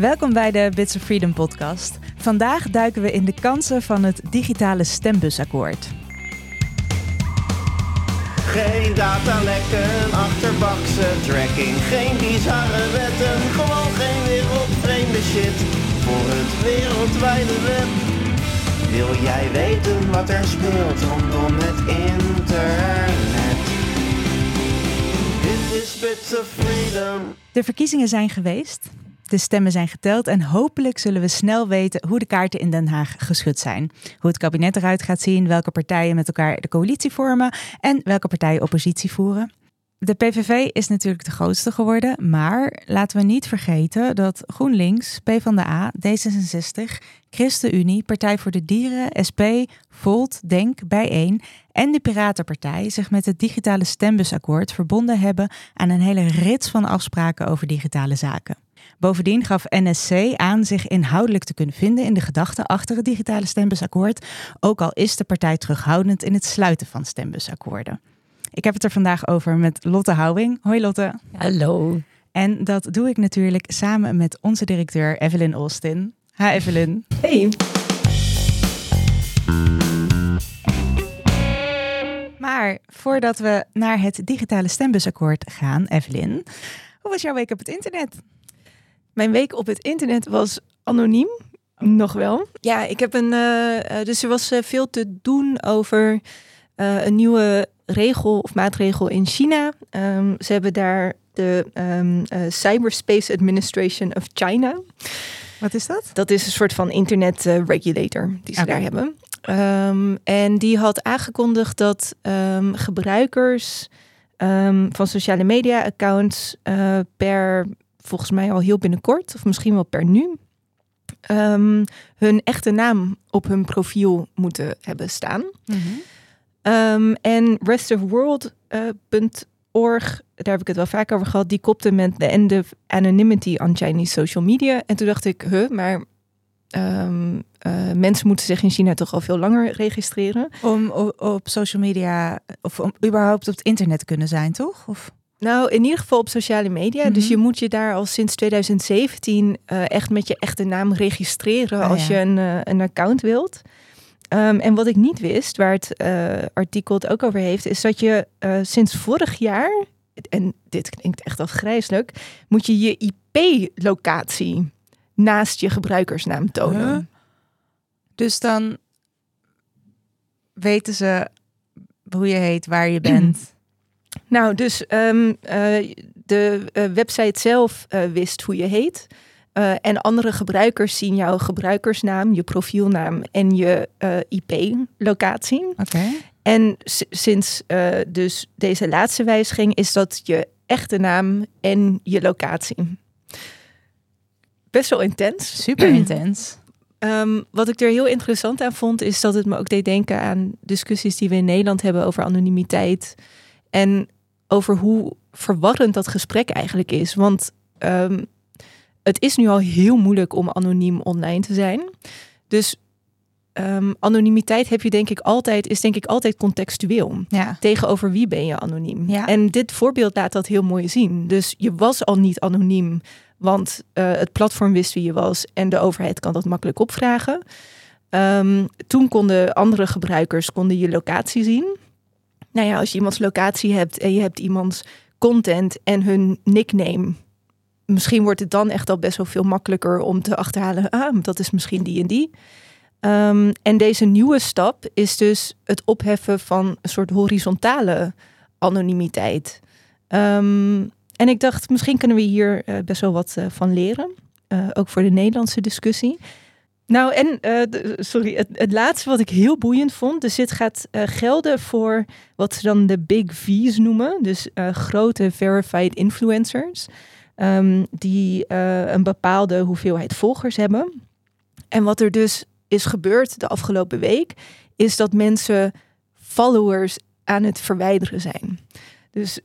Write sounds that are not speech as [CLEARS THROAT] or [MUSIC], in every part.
Welkom bij de Bits of Freedom podcast. Vandaag duiken we in de kansen van het digitale stembusakkoord. Geen datalekken, achterbakse tracking, geen bizarre wetten, gewoon geen wereldvreemde shit voor het wereldwijde web. Wil jij weten wat er speelt rondom het internet? Dit is Bits of Freedom. De verkiezingen zijn geweest. De stemmen zijn geteld en hopelijk zullen we snel weten hoe de kaarten in Den Haag geschud zijn. Hoe het kabinet eruit gaat zien, welke partijen met elkaar de coalitie vormen en welke partijen oppositie voeren. De PVV is natuurlijk de grootste geworden, maar laten we niet vergeten dat GroenLinks, PvdA, D66, ChristenUnie, Partij voor de Dieren, SP, Volt, Denk, Bijeen en de Piratenpartij zich met het digitale stembusakkoord verbonden hebben aan een hele rits van afspraken over digitale zaken. Bovendien gaf NSC aan zich inhoudelijk te kunnen vinden in de gedachten achter het digitale stembusakkoord, ook al is de partij terughoudend in het sluiten van stembusakkoorden. Ik heb het er vandaag over met Lotte Houwing. Hoi Lotte. Hallo. En dat doe ik natuurlijk samen met onze directeur Evelyn Austin. Ha Evelyn. Hey. Maar voordat we naar het digitale stembusakkoord gaan, Evelyn, hoe was jouw week op het internet? Mijn week op het internet was anoniem. Nog wel. Ja, ik heb een. eh, eh, dus er was eh, veel te doen over een nieuwe regel of maatregel in China. Ehm, ze hebben daar de ehm, eh, Cyberspace Administration of China. Wat is dat? Dat is een soort van internet regulator die ze daar hebben. Ehm, en die had aangekondigd dat gebruikers van sociale media accounts per volgens mij al heel binnenkort, of misschien wel per nu, ehm, hun echte naam op hun profiel moeten hebben staan. Ehm, en restofworld.org, daar heb ik het wel vaak over gehad, die kopte met the end of anonymity on Chinese social media. En toen dacht ik, huh, maar ehm, eh, mensen moeten zich in China toch al veel langer registreren. Om o- op social media of om überhaupt op het internet te kunnen zijn, toch? Of? Nou, in ieder geval op sociale media. Mhm. Dus je moet je daar al sinds 2017 eh, echt met je echte naam registreren Ah, als ja. je een, eh, een account wilt. Ehm, en wat ik niet wist, waar het eh, artikel het ook over heeft, is dat je sinds vorig jaar, en dit klinkt echt afgrijzelijk, moet je je IP-locatie naast je gebruikersnaam tonen. Huh? Dus dan weten ze hoe je heet, waar je bent. [CLEARS THROAT] Nou, dus ehm, eh, de eh, website zelf eh, wist hoe je heet. En andere gebruikers zien jouw gebruikersnaam, je profielnaam en je IP-locatie. Oké. En sinds dus deze laatste wijziging is dat je echte naam en je locatie. Best wel intens. Super intens. [CLEARS THROAT] Ehm, wat ik er heel interessant aan vond, is dat het me ook deed denken aan discussies die we in Nederland hebben over anonimiteit. En over hoe verwarrend dat gesprek eigenlijk is. Want ehm, het is nu al heel moeilijk om anoniem online te zijn. Dus ehm, anonimiteit heb je denk ik altijd, is denk ik altijd contextueel. Ja. Tegenover wie ben je anoniem? Ja. En dit voorbeeld laat dat heel mooi zien. Dus je was al niet anoniem, want eh, het platform wist wie je was en de overheid kan dat makkelijk opvragen. Ehm, toen konden andere gebruikers konden je locatie zien. Nou ja, als je iemands locatie hebt en je hebt iemands content en hun nickname, misschien wordt het dan echt al best wel veel makkelijker om te achterhalen. Ah, dat is misschien die en die. Ehm, en deze nieuwe stap is dus het opheffen van een soort horizontale anonimiteit. Ehm, en ik dacht, misschien kunnen we hier eh, best wel wat eh, van leren. Eh, ook voor de Nederlandse discussie. Nou, en eh, sorry, het, laatste wat ik heel boeiend vond. Dus dit gaat eh, gelden voor wat ze dan de big V's noemen. Dus eh, grote verified influencers. ehm, die een bepaalde hoeveelheid volgers hebben. En wat er dus is gebeurd de afgelopen week, is dat mensen followers aan het verwijderen zijn. Dus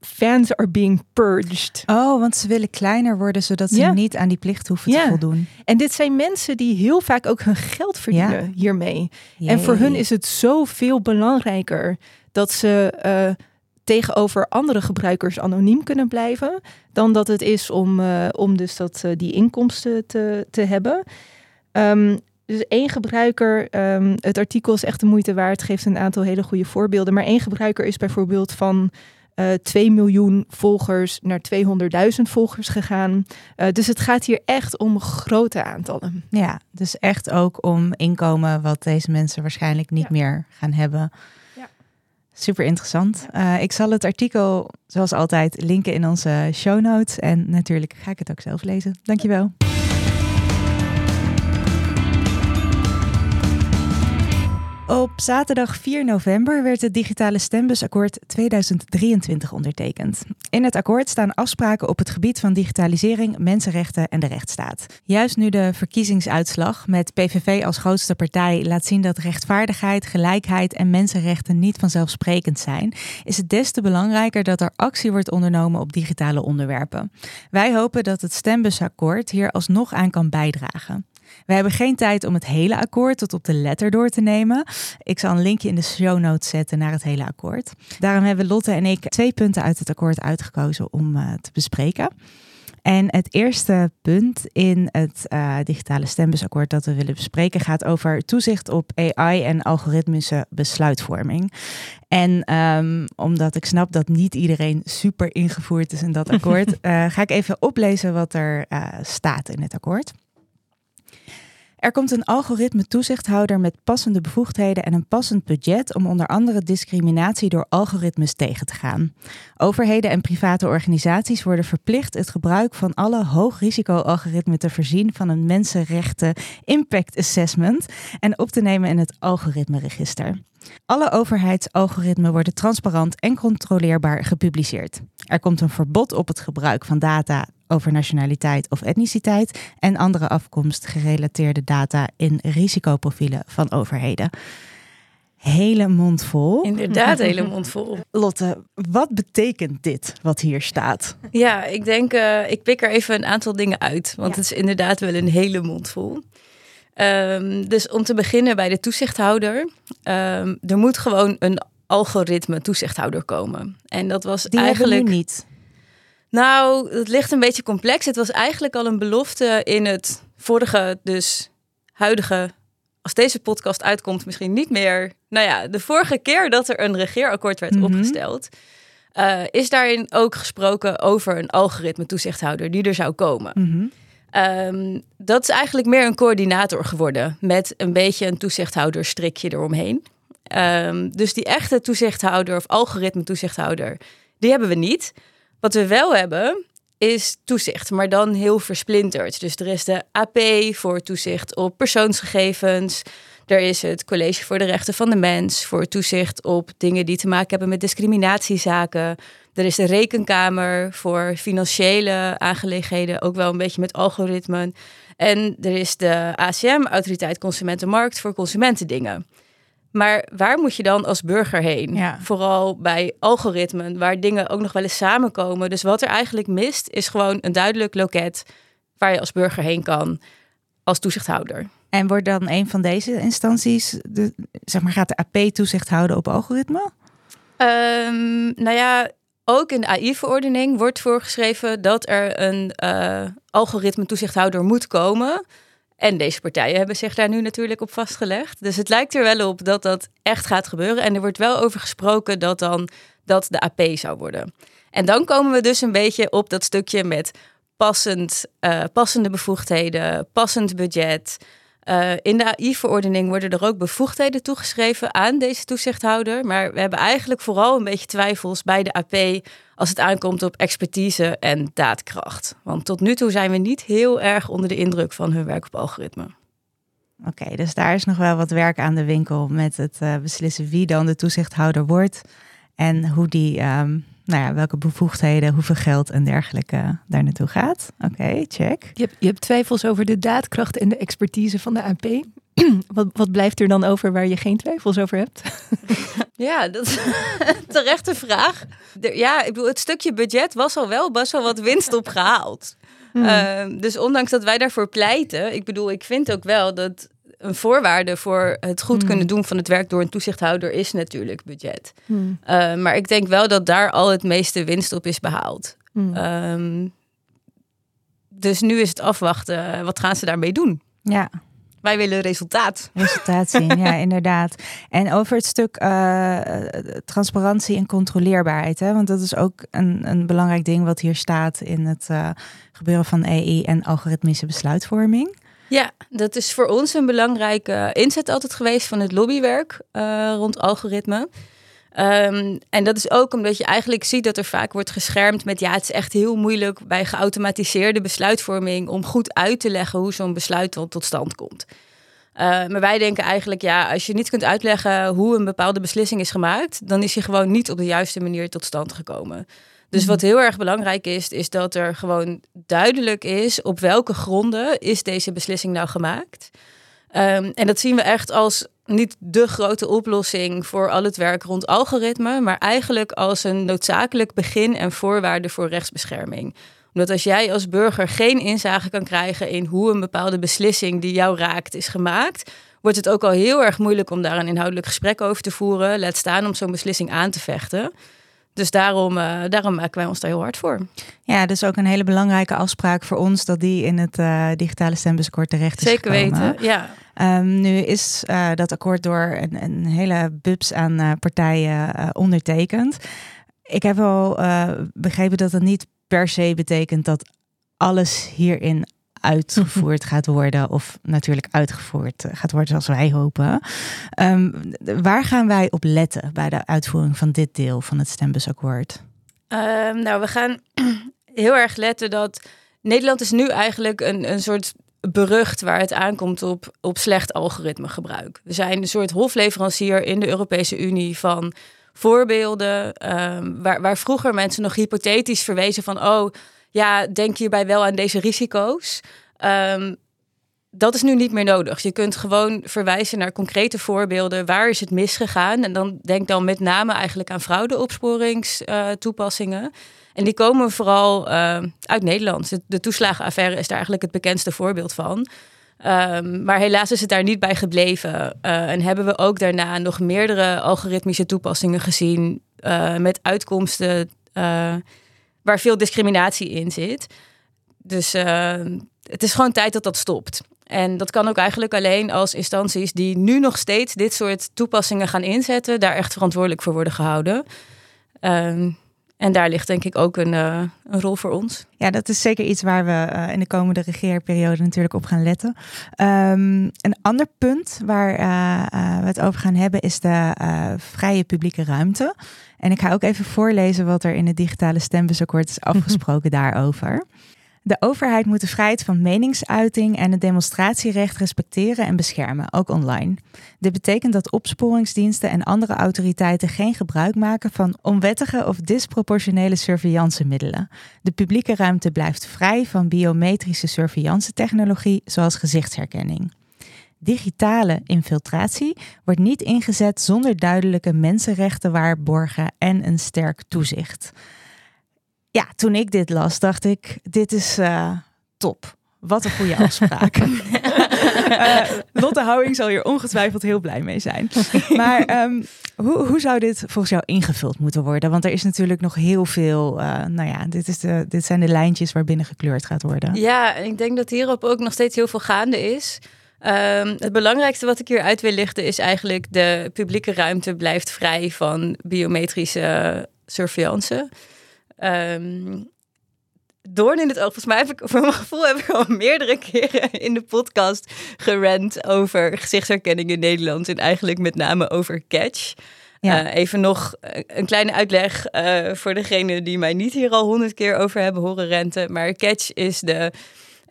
fans are being purged. Oh, want ze willen kleiner worden, zodat ze Ja. niet aan die plicht hoeven Ja. te voldoen. En dit zijn mensen die heel vaak ook hun geld verdienen hiermee. En voor hun is het zoveel belangrijker dat ze eh, tegenover andere gebruikers anoniem kunnen blijven, dan dat het is om, uh, om dus dat, uh, die inkomsten te, te hebben. Um, dus één gebruiker, um, het artikel is echt de moeite waard, geeft een aantal hele goede voorbeelden. Maar één gebruiker is bijvoorbeeld van uh, 2 miljoen volgers naar 200.000 volgers gegaan. Uh, dus het gaat hier echt om grote aantallen. Ja, dus echt ook om inkomen wat deze mensen waarschijnlijk niet ja. meer gaan hebben. Ja. Super interessant. Uh, ik zal het artikel zoals altijd linken in onze show notes. En natuurlijk ga ik het ook zelf lezen. Dankjewel. Op zaterdag 4 november werd het Digitale Stembusakkoord 2023 ondertekend. In het akkoord staan afspraken op het gebied van digitalisering, mensenrechten en de rechtsstaat. Juist nu de verkiezingsuitslag met PVV als grootste partij laat zien dat rechtvaardigheid, gelijkheid en mensenrechten niet vanzelfsprekend zijn, is het des te belangrijker dat er actie wordt ondernomen op digitale onderwerpen. Wij hopen dat het stembusakkoord hier alsnog aan kan bijdragen. We hebben geen tijd om het hele akkoord tot op de letter door te nemen. Ik zal een linkje in de show notes zetten naar het hele akkoord. Daarom hebben Lotte en ik twee punten uit het akkoord uitgekozen om uh, te bespreken. En het eerste punt in het uh, digitale stembusakkoord dat we willen bespreken gaat over toezicht op AI en algoritmische besluitvorming. En um, omdat ik snap dat niet iedereen super ingevoerd is in dat akkoord, uh, [LAUGHS] ga ik even oplezen wat er uh, staat in het akkoord. Er komt een algoritme toezichthouder met passende bevoegdheden en een passend budget om onder andere discriminatie door algoritmes tegen te gaan. Overheden en private organisaties worden verplicht het gebruik van alle hoogrisico-algoritmen te voorzien van een mensenrechten impact assessment en op te nemen in het algoritmeregister. Alle overheidsalgoritmen worden transparant en controleerbaar gepubliceerd. Er komt een verbod op het gebruik van data over nationaliteit of etniciteit en andere afkomst gerelateerde data in risicoprofielen van overheden. Hele mond vol. Inderdaad, hele mond vol. [LAUGHS] Lotte, wat betekent dit wat hier staat? Ja, ik denk, uh, ik pik er even een aantal dingen uit, want ja. het is inderdaad wel een hele mond vol. Um, dus om te beginnen bij de toezichthouder. Um, er moet gewoon een algoritme toezichthouder komen. En dat was Die eigenlijk. niet. Nou, het ligt een beetje complex. Het was eigenlijk al een belofte in het vorige, dus huidige, als deze podcast uitkomt, misschien niet meer. Nou ja, de vorige keer dat er een regeerakkoord werd mm -hmm. opgesteld, uh, is daarin ook gesproken over een algoritme toezichthouder die er zou komen. Mm -hmm. um, dat is eigenlijk meer een coördinator geworden met een beetje een toezichthouderstrikje eromheen. Um, dus die echte toezichthouder of algoritme toezichthouder, die hebben we niet. Wat we wel hebben is toezicht, maar dan heel versplinterd. Dus er is de AP voor toezicht op persoonsgegevens. Er is het College voor de Rechten van de Mens voor toezicht op dingen die te maken hebben met discriminatiezaken. Er is de Rekenkamer voor financiële aangelegenheden, ook wel een beetje met algoritmen. En er is de ACM, Autoriteit Consumentenmarkt, voor consumentendingen. Maar waar moet je dan als burger heen? Ja. Vooral bij algoritmen, waar dingen ook nog wel eens samenkomen. Dus wat er eigenlijk mist, is gewoon een duidelijk loket waar je als burger heen kan als toezichthouder. En wordt dan een van deze instanties, de, zeg maar, gaat de AP toezicht houden op algoritme? Um, nou ja, ook in de AI-verordening wordt voorgeschreven dat er een uh, algoritme toezichthouder moet komen. En deze partijen hebben zich daar nu natuurlijk op vastgelegd. Dus het lijkt er wel op dat dat echt gaat gebeuren. En er wordt wel over gesproken dat dan dat de AP zou worden. En dan komen we dus een beetje op dat stukje met passend, uh, passende bevoegdheden, passend budget. Uh, in de AI-verordening worden er ook bevoegdheden toegeschreven aan deze toezichthouder. Maar we hebben eigenlijk vooral een beetje twijfels bij de AP als het aankomt op expertise en daadkracht. Want tot nu toe zijn we niet heel erg onder de indruk van hun werk op algoritme. Oké, okay, dus daar is nog wel wat werk aan de winkel met het uh, beslissen wie dan de toezichthouder wordt en hoe die, um, nou ja, welke bevoegdheden, hoeveel geld en dergelijke daar naartoe gaat. Oké, okay, check. Je hebt, je hebt twijfels over de daadkracht en de expertise van de AP. [CLEARS THROAT] wat, wat blijft er dan over waar je geen twijfels over hebt? [LAUGHS] ja, dat is [LAUGHS] een terechte vraag. De, ja, ik bedoel, het stukje budget was al wel best wel wat winst opgehaald. Hmm. Uh, dus ondanks dat wij daarvoor pleiten, ik bedoel, ik vind ook wel dat een voorwaarde voor het goed Hmm. kunnen doen van het werk door een toezichthouder is natuurlijk budget. Hmm. Eh, maar ik denk wel dat daar al het meeste winst op is behaald. Hmm. Ehm, dus nu is het afwachten. Wat gaan ze daarmee doen? Ja, Wij willen resultaat. resultaat zien. ja, [LAUGHS] inderdaad. En over het stuk eh, transparantie en controleerbaarheid. Hè? Want dat is ook een, een belangrijk ding wat hier staat in het eh, gebeuren van AI en algoritmische besluitvorming. Ja, dat is voor ons een belangrijke inzet altijd geweest van het lobbywerk eh, rond algoritme. Ehm, en dat is ook omdat je eigenlijk ziet dat er vaak wordt geschermd met ja, het is echt heel moeilijk bij geautomatiseerde besluitvorming om goed uit te leggen hoe zo'n besluit dan tot stand komt. Eh, maar wij denken eigenlijk, ja, als je niet kunt uitleggen hoe een bepaalde beslissing is gemaakt, dan is die gewoon niet op de juiste manier tot stand gekomen. Dus wat heel erg belangrijk is, is dat er gewoon duidelijk is op welke gronden is deze beslissing nou gemaakt. Um, en dat zien we echt als niet de grote oplossing voor al het werk rond algoritme, maar eigenlijk als een noodzakelijk begin en voorwaarde voor rechtsbescherming. Omdat als jij als burger geen inzage kan krijgen in hoe een bepaalde beslissing die jou raakt is gemaakt, wordt het ook al heel erg moeilijk om daar een inhoudelijk gesprek over te voeren. Laat staan om zo'n beslissing aan te vechten. Dus daarom, uh, daarom maken wij ons daar heel hard voor. Ja, dus ook een hele belangrijke afspraak voor ons dat die in het uh, digitale stembusakkoord terecht is Zeker gekomen. weten, ja. Um, nu is uh, dat akkoord door een, een hele bubs aan partijen ondertekend. Ik heb wel begrepen dat dat niet per se betekent dat alles hierin uitgevoerd gaat worden. Of natuurlijk uitgevoerd gaat worden zoals wij hopen. Um, waar gaan wij op letten bij de uitvoering van dit deel van het stembusakkoord? Um, nou, we gaan [CLEARS THROAT] heel erg letten dat Nederland is nu eigenlijk een, een soort berucht waar het aankomt op, op slecht algoritmegebruik. We zijn een soort hofleverancier in de Europese Unie van voorbeelden um, waar, waar vroeger mensen nog hypothetisch verwezen van oh ja, denk hierbij wel aan deze risico's. Um, dat is nu niet meer nodig. Je kunt gewoon verwijzen naar concrete voorbeelden. Waar is het misgegaan? En dan denk dan met name eigenlijk aan fraudeopsporingstoepassingen. Uh, en die komen vooral uh, uit Nederland. De, toeslagenaffaire is daar eigenlijk het bekendste voorbeeld van. Um, maar helaas is het daar niet bij gebleven. Uh, en hebben we ook daarna nog meerdere algoritmische toepassingen gezien. Uh, met uitkomsten uh, waar veel discriminatie in zit. Dus het is gewoon tijd dat dat stopt. En dat kan ook eigenlijk alleen als instanties die nu nog steeds dit soort toepassingen gaan inzetten, daar echt verantwoordelijk voor worden gehouden. Um, en daar ligt denk ik ook een, uh, een, rol voor ons. Ja, dat is zeker iets waar we uh, in de komende regeerperiode natuurlijk op gaan letten. Um, een ander punt waar uh, we het over gaan hebben is de vrije publieke ruimte. En ik ga ook even voorlezen wat er in het digitale stembusakkoord is [LAUGHS] afgesproken daarover. De overheid moet de vrijheid van meningsuiting en het demonstratierecht respecteren en beschermen, ook online. Dit betekent dat opsporingsdiensten en andere autoriteiten geen gebruik maken van onwettige of disproportionele surveillancemiddelen. De publieke ruimte blijft vrij van biometrische surveillance-technologie, zoals gezichtsherkenning. Digitale infiltratie wordt niet ingezet zonder duidelijke mensenrechten waarborgen en een sterk toezicht ja, toen ik dit las, dacht ik, dit is uh, top. Wat een goede afspraak. uh, [LAUGHS] [LAUGHS] Lotte Houwing zal hier ongetwijfeld heel blij mee zijn. Maar um, hoe, hoe zou dit volgens jou ingevuld moeten worden? Want er is natuurlijk nog heel veel. Uh, nou ja, dit, is de, dit zijn de lijntjes waarbinnen gekleurd gaat worden. Ja, en ik denk dat hierop ook nog steeds heel veel gaande is. Um, het belangrijkste wat ik hier uit wil lichten is eigenlijk de publieke ruimte blijft vrij van biometrische surveillance. Um, doorn in het oog. Volgens mij heb ik, [LAUGHS] voor mijn gevoel, heb ik al meerdere keren in de podcast gerend over gezichtsherkenning in Nederland. En eigenlijk met name over catch. Ja. Uh, even nog een kleine uitleg uh, voor degene die mij niet hier al honderd keer over hebben horen renten. Maar catch is de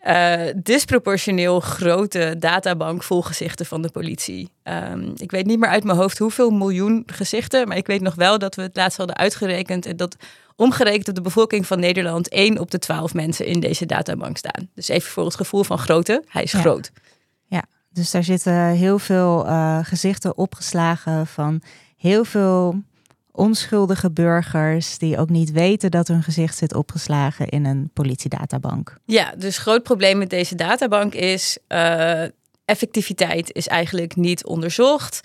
uh, disproportioneel grote databank vol gezichten van de politie. Um, ik weet niet meer uit mijn hoofd hoeveel miljoen gezichten, maar ik weet nog wel dat we het laatst hadden uitgerekend en dat omgerekend op de bevolking van Nederland 1 op de 12 mensen in deze databank staan. Dus even voor het gevoel van grootte, hij is ja. groot. Ja, dus daar zitten heel veel uh, gezichten opgeslagen van heel veel onschuldige burgers die ook niet weten dat hun gezicht zit opgeslagen in een politiedatabank. Ja, dus groot probleem met deze databank is. Uh, effectiviteit is eigenlijk niet onderzocht.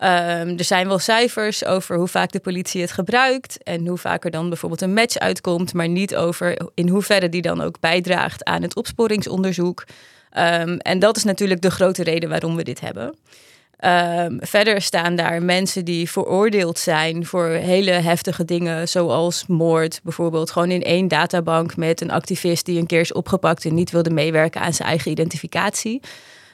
Ehm, er zijn wel cijfers over hoe vaak de politie het gebruikt en hoe vaak er dan bijvoorbeeld een match uitkomt, maar niet over in hoeverre die dan ook bijdraagt aan het opsporingsonderzoek. Ehm, en dat is natuurlijk de grote reden waarom we dit hebben. Ehm, verder staan daar mensen die veroordeeld zijn voor hele heftige dingen, zoals moord, bijvoorbeeld gewoon in één databank met een activist die een keer is opgepakt en niet wilde meewerken aan zijn eigen identificatie.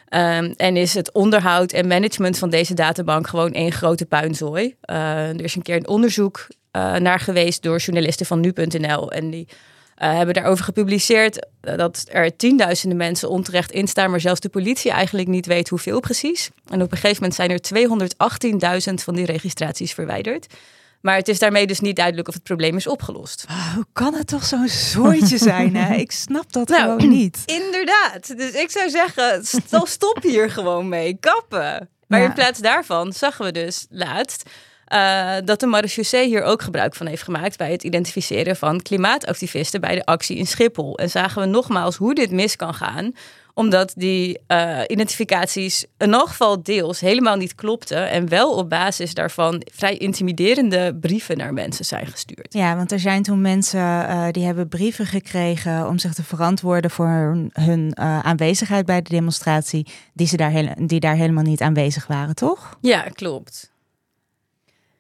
Ehm, en is het onderhoud en management van deze databank gewoon één grote puinzooi. Uh, er is een keer een onderzoek uh, naar geweest door journalisten van nu.nl. En die hebben daarover gepubliceerd dat er tienduizenden mensen onterecht in staan, maar zelfs de politie eigenlijk niet weet hoeveel precies. En op een gegeven moment zijn er 218.000 van die registraties verwijderd. Maar het is daarmee dus niet duidelijk of het probleem is opgelost. Oh, hoe kan het toch zo'n zooitje zijn? Hè? [LAUGHS] Ik snap dat nou, gewoon niet. [CLEARS THROAT] Inderdaad. Dus ik zou zeggen, stop hier gewoon mee. Kappen. Maar ja. in plaats daarvan zagen we dus laatst uh, dat de marechaussee hier ook gebruik van heeft gemaakt bij het identificeren van klimaatactivisten bij de actie in Schiphol. En zagen we nogmaals hoe dit mis kan gaan omdat die uh, identificaties in elk geval deels helemaal niet klopten en wel op basis daarvan vrij intimiderende brieven naar mensen zijn gestuurd. Ja, want er zijn toen mensen uh, die hebben brieven gekregen om zich te verantwoorden voor hun, hun uh, aanwezigheid bij de demonstratie, die, ze daar, die daar helemaal niet aanwezig waren, toch? Ja, klopt.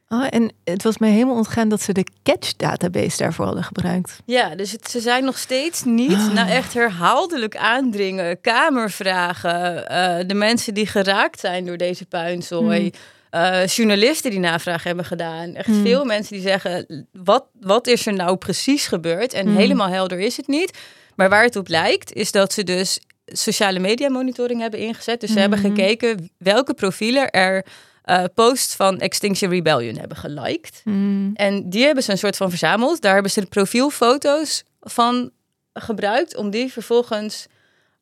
Oh, en het was mij helemaal ontgaan dat ze de Catch-database daarvoor hadden gebruikt. Ja, dus het, ze zijn nog steeds niet oh. na echt herhaaldelijk aandringen, kamervragen, uh, de mensen die geraakt zijn door deze puinzooi. Hmm. Uh, journalisten die navraag hebben gedaan. Echt hmm. veel mensen die zeggen: wat, wat is er nou precies gebeurd? En hmm. helemaal helder is het niet. Maar waar het op lijkt, is dat ze dus sociale media monitoring hebben ingezet. Dus ze hebben gekeken welke profielen er uh, post van Extinction Rebellion hebben geliked. Mm. En die hebben ze een soort van verzameld. Daar hebben ze de profielfoto's van gebruikt om die vervolgens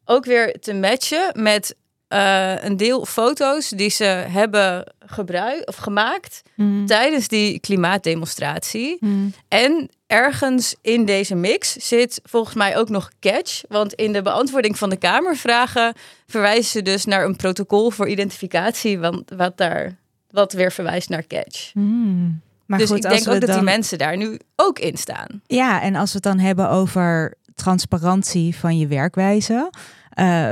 ook weer te matchen met uh, een deel foto's die ze hebben gebruikt of gemaakt mm. tijdens die klimaatdemonstratie. Mm. En ergens in deze mix zit volgens mij ook nog catch. Want in de beantwoording van de Kamervragen verwijzen ze dus naar een protocol voor identificatie, want wat daar wat weer verwijst naar catch. Mm. Maar dus goed, ik denk ook dat dan... die mensen daar nu ook in staan. Ja, en als we het dan hebben over transparantie van je werkwijze, uh,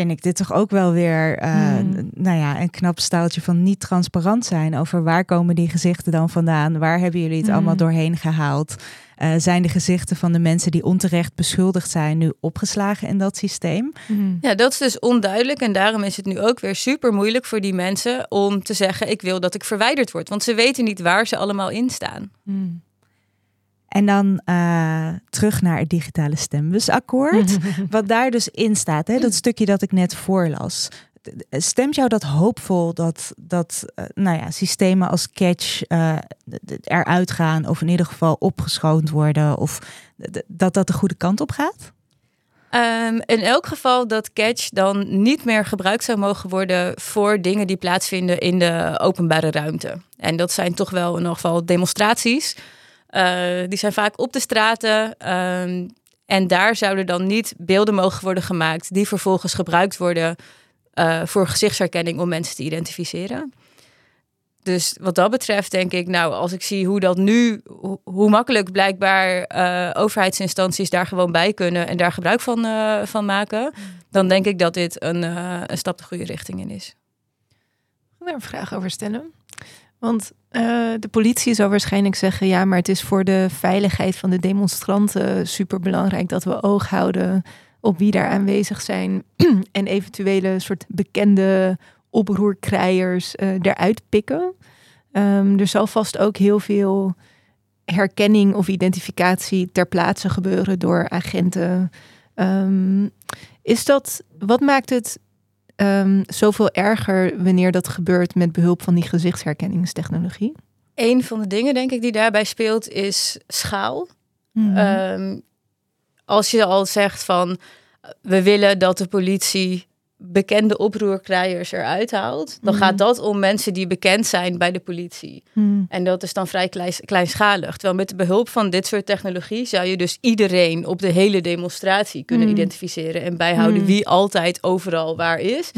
vind ik dit toch ook wel weer, uh, Hmm. nou ja, een knap staaltje van niet transparant zijn over waar komen die gezichten dan vandaan? Waar hebben jullie het Hmm. allemaal doorheen gehaald? Uh, zijn de gezichten van de mensen die onterecht beschuldigd zijn nu opgeslagen in dat systeem? Mm. Ja, dat is dus onduidelijk. En daarom is het nu ook weer super moeilijk voor die mensen om te zeggen: ik wil dat ik verwijderd word. Want ze weten niet waar ze allemaal in staan. Mm. En dan uh, terug naar het digitale stembusakkoord. [LAUGHS] wat daar dus in staat, hè, dat stukje dat ik net voorlas. Stemt jou dat hoopvol dat, dat uh, nou ja, systemen als Catch uh, eruit gaan, of in ieder geval opgeschoond worden, of dat dat de goede kant op gaat? Um, in elk geval dat Catch dan niet meer gebruikt zou mogen worden voor dingen die plaatsvinden in de openbare ruimte. En dat zijn toch wel in elk geval demonstraties. Uh, die zijn vaak op de straten. Um, en daar zouden dan niet beelden mogen worden gemaakt die vervolgens gebruikt worden uh, voor gezichtsherkenning om mensen te identificeren. Dus wat dat betreft denk ik, nou, als ik zie hoe dat nu, hoe, makkelijk blijkbaar uh, overheidsinstanties daar gewoon bij kunnen en daar gebruik van, van maken, dan denk ik dat dit een, een stap de goede richting in is. Ik wil daar een vraag over stellen. Want uh, de politie zou waarschijnlijk zeggen: ja, maar het is voor de veiligheid van de demonstranten super belangrijk dat we oog houden op wie daar aanwezig zijn [CLEARS THROAT] en eventuele soort bekende oproerkrijers uh, eruit pikken. Um, er zal vast ook heel veel herkenning of identificatie ter plaatse gebeuren door agenten. Um, is dat, wat maakt het um, zoveel erger wanneer dat gebeurt met behulp van die gezichtsherkenningstechnologie? Een van de dingen, denk ik, die daarbij speelt, is schaal. Mhm. Mm-hmm. als je al zegt van we willen dat de politie bekende oproerkrijgers eruit haalt, dan Mhm. gaat dat om mensen die bekend zijn bij de politie. Hmm. En dat is dan vrij kleins- kleinschalig. Terwijl met de behulp van dit soort technologie zou je dus iedereen op de hele demonstratie kunnen Mm. identificeren en bijhouden Mm. wie altijd overal waar is.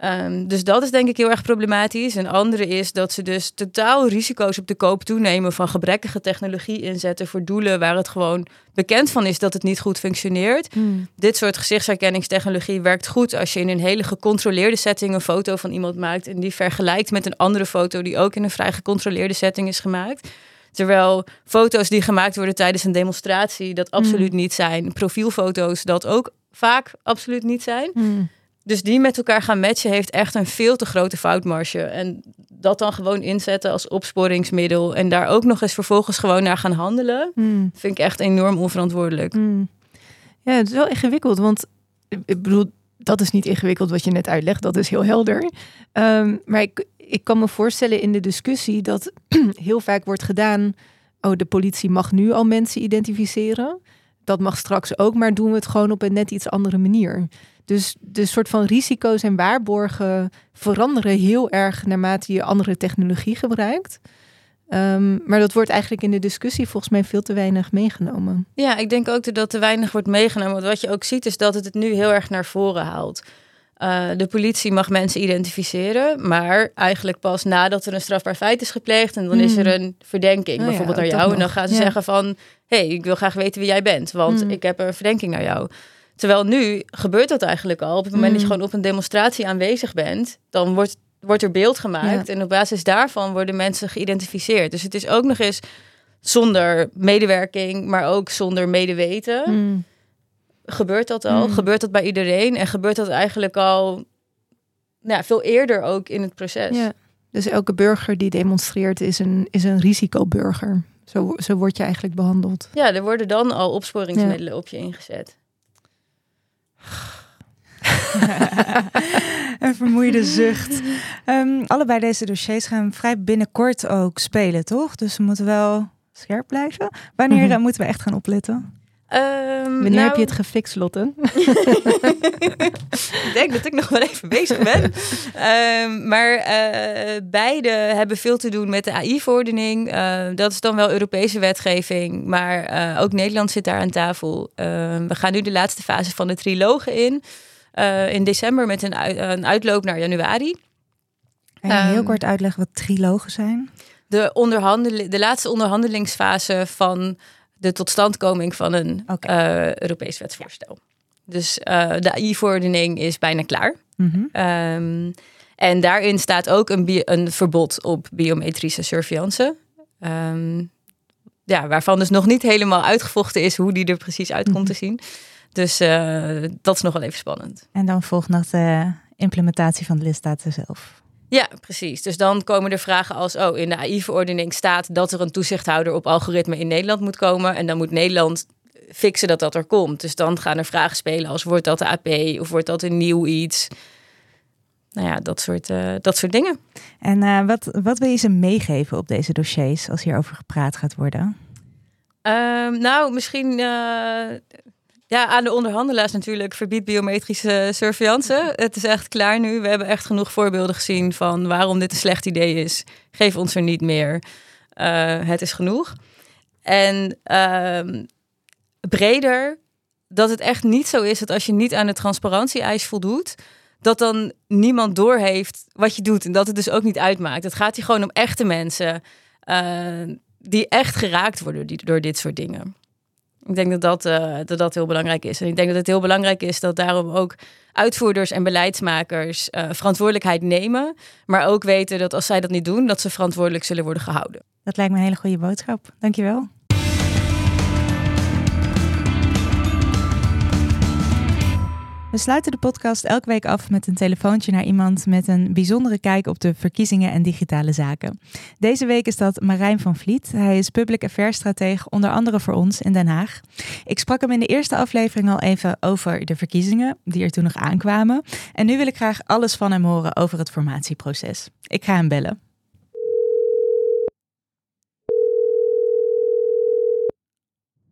Hmm. Ehm, dus dat is denk ik heel erg problematisch. Een andere is dat ze dus totaal risico's op de koop toenemen van gebrekkige technologie inzetten voor doelen waar het gewoon bekend van is dat het niet goed functioneert. Hmm. Dit soort gezichtsherkenningstechnologie werkt goed als je in een hele gecontroleerde setting een foto van iemand maakt en die vergelijkt met een andere foto die ook in een vrij gecontroleerde setting is gemaakt. Terwijl foto's die gemaakt worden tijdens een demonstratie dat absoluut niet zijn. Profielfoto's dat ook vaak absoluut niet zijn. Hmm. Dus die met elkaar gaan matchen heeft echt een veel te grote foutmarge. En dat dan gewoon inzetten als opsporingsmiddel en daar ook nog eens vervolgens gewoon naar gaan handelen, Hmm. vind ik echt enorm onverantwoordelijk. Hmm. Ja, het is wel ingewikkeld, want ik bedoel, dat is niet ingewikkeld wat je net uitlegt, dat is heel helder. Ehm, maar ik, ik kan me voorstellen in de discussie dat [CLEARS THROAT] heel vaak wordt gedaan, oh, de politie mag nu al mensen identificeren. Dat mag straks ook, maar doen we het gewoon op een net iets andere manier. Dus de soort van risico's en waarborgen veranderen heel erg naarmate je andere technologie gebruikt. Ehm, maar dat wordt eigenlijk in de discussie volgens mij veel te weinig meegenomen. Ja, ik denk ook dat te weinig wordt meegenomen. Want wat je ook ziet is dat het het nu heel erg naar voren haalt. Eh, de politie mag mensen identificeren, maar eigenlijk pas nadat er een strafbaar feit is gepleegd en dan is Hmm. er een verdenking, Oh bijvoorbeeld naar jou. En dan gaan ze Ja. zeggen van, hé, hey, ik wil graag weten wie jij bent, want Hmm. ik heb een verdenking naar jou. Terwijl nu gebeurt dat eigenlijk al. Op het moment dat je Hmm. gewoon op een demonstratie aanwezig bent, dan wordt, wordt er beeld gemaakt en op basis daarvan worden mensen geïdentificeerd. Dus het is ook nog eens zonder medewerking, maar ook zonder medeweten. Hmm. Gebeurt dat al? Mm. Gebeurt dat bij iedereen? En gebeurt dat eigenlijk al nou ja, veel eerder ook in het proces? Ja. Dus elke burger die demonstreert is een, is een risicoburger. Zo, zo word je eigenlijk behandeld. Ja, er worden dan al opsporingsmiddelen op je ingezet. [LAUGHS] een vermoeide zucht. Ehm, allebei deze dossiers gaan vrij binnenkort ook spelen, toch? Dus we moeten wel scherp blijven. Wanneer Mhm. eh, moeten we echt gaan opletten? Ehm, Wanneer nou, heb je het gefixt, Lotte? [LAUGHS] ik denk dat ik nog wel even bezig ben. Ehm, maar eh, beide hebben veel te doen met de AI-verordening. Eh, dat is dan wel Europese wetgeving. Maar eh, ook Nederland zit daar aan tafel. Ehm, we gaan nu de laatste fase van de trilogen in. Eh, in december met een, een uitloop naar januari. Kan je heel Ehm, kort uitleggen wat trilogen zijn? de, onderhandel- de laatste onderhandelingsfase van de totstandkoming van een Oké. eh, Europees wetsvoorstel. Dus eh, de AI-verordening is bijna klaar. Mhm. Ehm, en daarin staat ook een, een verbod op biometrische surveillance. Ehm, ja, waarvan dus nog niet helemaal uitgevochten is hoe die er precies uit komt te zien. Dus eh, dat is nog wel even spannend. En dan volgt nog de implementatie van de lidstaten zelf. Ja, precies. Dus dan komen er vragen als: oh, in de AI-verordening staat dat er een toezichthouder op algoritme in Nederland moet komen. En dan moet Nederland fixen dat dat er komt. Dus dan gaan er vragen spelen als: wordt dat de AP of wordt dat een nieuw iets? Nou ja, dat soort, eh, dat soort dingen. En eh, wat, wat wil je ze meegeven op deze dossiers als hierover gepraat gaat worden? Ehm, nou, misschien eh, ja, aan de onderhandelaars natuurlijk verbied biometrische surveillance. Het is echt klaar nu. We hebben echt genoeg voorbeelden gezien van waarom dit een slecht idee is. Geef ons er niet meer. Eh, het is genoeg. En ehm, breder, dat het echt niet zo is dat als je niet aan de transparantie-eis voldoet, dat dan niemand doorheeft wat je doet. En dat het dus ook niet uitmaakt. Het gaat hier gewoon om echte mensen. eh, die echt geraakt worden door dit soort dingen. Ik denk dat dat, eh, dat dat heel belangrijk is. En ik denk dat het heel belangrijk is dat daarom ook uitvoerders en beleidsmakers eh, verantwoordelijkheid nemen. Maar ook weten dat als zij dat niet doen, dat ze verantwoordelijk zullen worden gehouden. Dat lijkt me een hele goede boodschap. Dankjewel. We sluiten de podcast elke week af met een telefoontje naar iemand met een bijzondere kijk op de verkiezingen en digitale zaken. Deze week is dat Marijn van Vliet. Hij is public affairs stratege, onder andere voor ons in Den Haag. Ik sprak hem in de eerste aflevering al even over de verkiezingen, die er toen nog aankwamen. En nu wil ik graag alles van hem horen over het formatieproces. Ik ga hem bellen.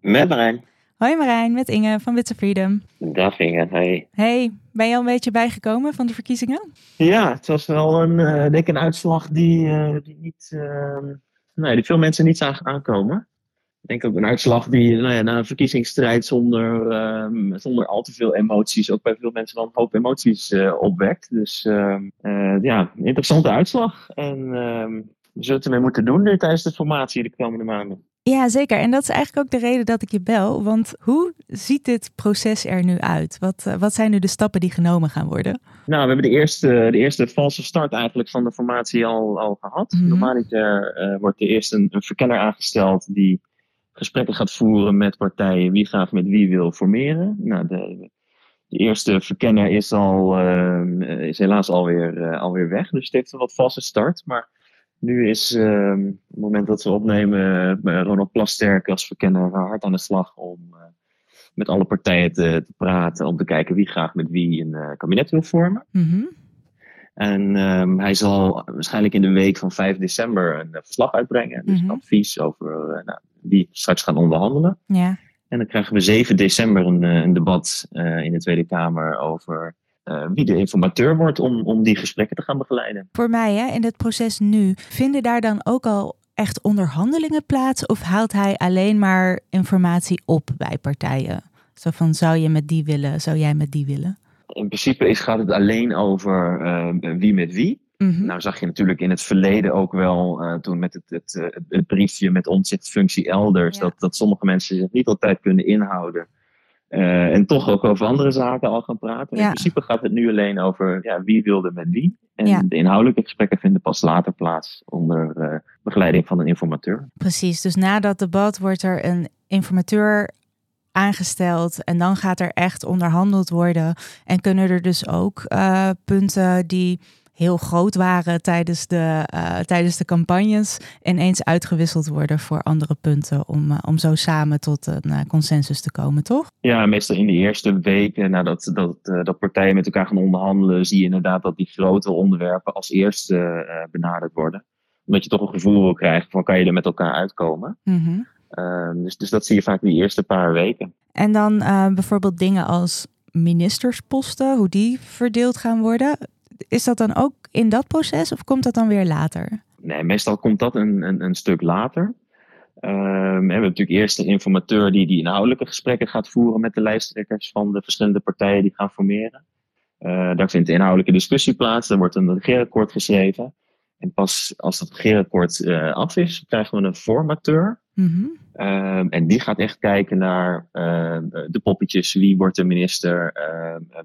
Met Marijn. Hoi Marijn, met Inge van of Freedom. Dag Inge, hey. Hey, ben je al een beetje bijgekomen van de verkiezingen? Ja, het was wel een, uh, denk ik een uitslag die, uh, die, niet, uh, nee, die veel mensen niet zagen aankomen. Ik denk ook een uitslag die nou ja, na een verkiezingsstrijd zonder, ehm, zonder al te veel emoties, ook bij veel mensen dan een hoop emoties opwekt. Dus ehm, ja, een interessante uitslag. En ehm, we zullen het ermee moeten doen nu tijdens de formatie de komende maanden. Ja, zeker. En dat is eigenlijk ook de reden dat ik je bel. Want hoe ziet dit proces er nu uit? Wat, uh, wat zijn nu de stappen die genomen gaan worden? Nou, we hebben de eerste, de eerste valse start eigenlijk van de formatie al, al gehad. Mm -hmm. Normaliter uh, wordt er eerst een, een verkenner aangesteld die gesprekken gaat voeren met partijen wie graag met wie wil formeren. Nou, de, de eerste verkenner is, al, uh, is helaas alweer, alweer weg, dus het heeft een wat valse start. Maar nu is uh, het moment dat we opnemen uh, Ronald Plasterk als verkenner hard aan de slag om uh, met alle partijen te, te, praten, om te kijken wie graag met wie een uh, kabinet wil vormen. Mm -hmm. En um, hij zal waarschijnlijk in de week van 5 december een verslag uitbrengen, dus Mhm. een advies over nou, wie straks gaan onderhandelen. Ja. En dan krijgen we 7 december een, een debat in de Tweede Kamer over uh, wie de informateur wordt om, om die gesprekken te gaan begeleiden. Voor mij, hè, in het proces nu, vinden daar dan ook al echt onderhandelingen plaats? Of haalt hij alleen maar informatie op bij partijen? Zo van, zou je met die willen, zou jij met die willen? In principe is, gaat het alleen over uh, wie met wie. Mm -hmm. Nou zag je natuurlijk in het verleden ook wel, uh, toen met het, het, het, het, briefje met omzichtfunctie elders, Ja. dat, dat sommige mensen zich niet altijd kunnen inhouden. Uh, en toch ook over andere zaken al gaan praten. Ja. In principe gaat het nu alleen over ja, wie wilde met wie. En Ja. de inhoudelijke gesprekken vinden pas later plaats onder uh, begeleiding van een informateur. Precies, dus na dat debat wordt er een informateur aangesteld en dan gaat er echt onderhandeld worden. En kunnen er dus ook uh, punten die heel groot waren tijdens de, uh, tijdens de campagnes ineens uitgewisseld worden voor andere punten om, uh, om zo samen tot een uh, consensus te komen, toch? Ja, meestal in de eerste weken nadat dat, dat partijen met elkaar gaan onderhandelen, zie je inderdaad dat die grotere onderwerpen als eerste benaderd worden. Omdat je toch een gevoel wil krijgen van kan je er met elkaar uitkomen. Mm -hmm. dus, dus dat zie je vaak in die eerste paar weken. En dan bijvoorbeeld dingen als ministersposten, hoe die verdeeld gaan worden. Is dat dan ook in dat proces of komt dat dan weer later? Nee, meestal komt dat een, een, een stuk later. Um, we hebben natuurlijk eerst een informateur die die inhoudelijke gesprekken gaat voeren met de lijsttrekkers van de verschillende partijen die gaan formeren. Uh, daar vindt de inhoudelijke discussie plaats, er wordt een regeerakkoord geschreven. En pas als dat regeerakkoord uh, af is, krijgen we een formateur. Mm -hmm. um, en die gaat echt kijken naar uh, de poppetjes, wie wordt de minister,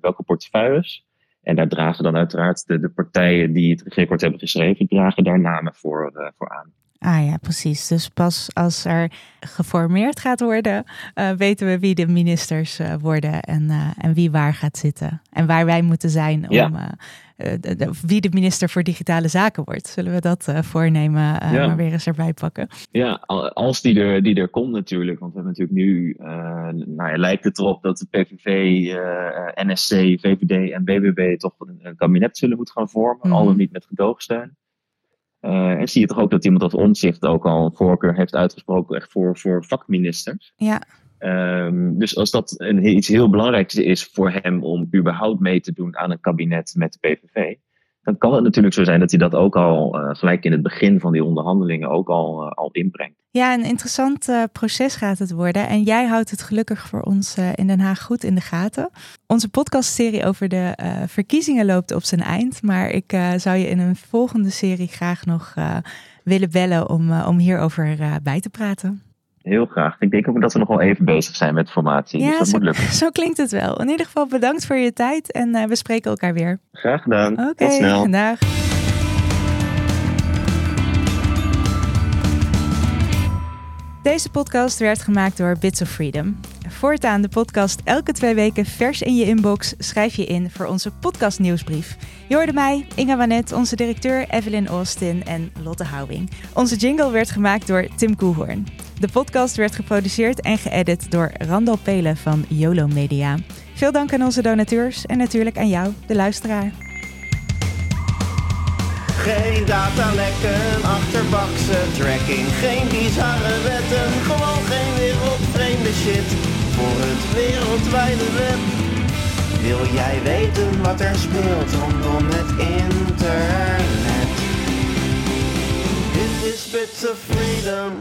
welke portefeuilles. En daar dragen dan uiteraard de, de partijen die het regeerakkoord hebben geschreven, dragen daar namen voor, uh, voor aan. Ah ja, precies. Dus pas als er geformeerd gaat worden, uh, weten we wie de ministers uh, worden en, en wie waar gaat zitten. En waar wij moeten zijn om ja. de, de, wie de minister voor digitale zaken wordt. Zullen we dat voornemen, ja. maar weer eens erbij pakken? Ja, als die er, die er komt natuurlijk. Want we hebben natuurlijk nu, nou ja, lijkt het erop dat de PVV, NSC, VVD en BBB toch een, kabinet zullen moeten gaan vormen. Mm. Al dan niet met gedoogsteun. Uh, en zie je toch ook dat iemand als omzicht ook al een voorkeur heeft uitgesproken echt voor, voor vakministers. Ja. Um, dus als dat een, iets heel belangrijks is voor hem om überhaupt mee te doen aan een kabinet met de PVV, dan kan het natuurlijk zo zijn dat hij dat ook al uh, gelijk in het begin van die onderhandelingen ook al, uh, al inbrengt. Ja, een interessant uh, proces gaat het worden. En jij houdt het gelukkig voor ons in Den Haag goed in de gaten. Onze podcastserie over de verkiezingen loopt op zijn eind. Maar ik zou je in een volgende serie graag nog willen bellen om, om hierover bij te praten. Heel graag. Ik denk ook dat we nog wel even bezig zijn met formatie. Ja, dus dat zo, moet lukken. [LAUGHS] zo klinkt het wel. In ieder geval bedankt voor je tijd en uh, we spreken elkaar weer. Graag gedaan. Oké, Tot snel. dag. Deze podcast werd gemaakt door Bits of Freedom. Voortaan de podcast elke twee weken vers in je inbox. Schrijf je in voor onze podcast nieuwsbrief. Je hoorde mij, Inga Wanet, onze directeur Evelyn Austin en Lotte Houwing. Onze jingle werd gemaakt door Tim Koehoorn. De podcast werd geproduceerd en geëdit door Randal Pelen van YOLO Media. Veel dank aan onze donateurs en natuurlijk aan jou, de luisteraar. Geen datalekken, achterbakse tracking, geen bizarre wetten, gewoon geen wereldvreemde shit. Voor het wereldwijde web. Wil jij weten wat er speelt rondom het internet? Dit is Bits of Freedom.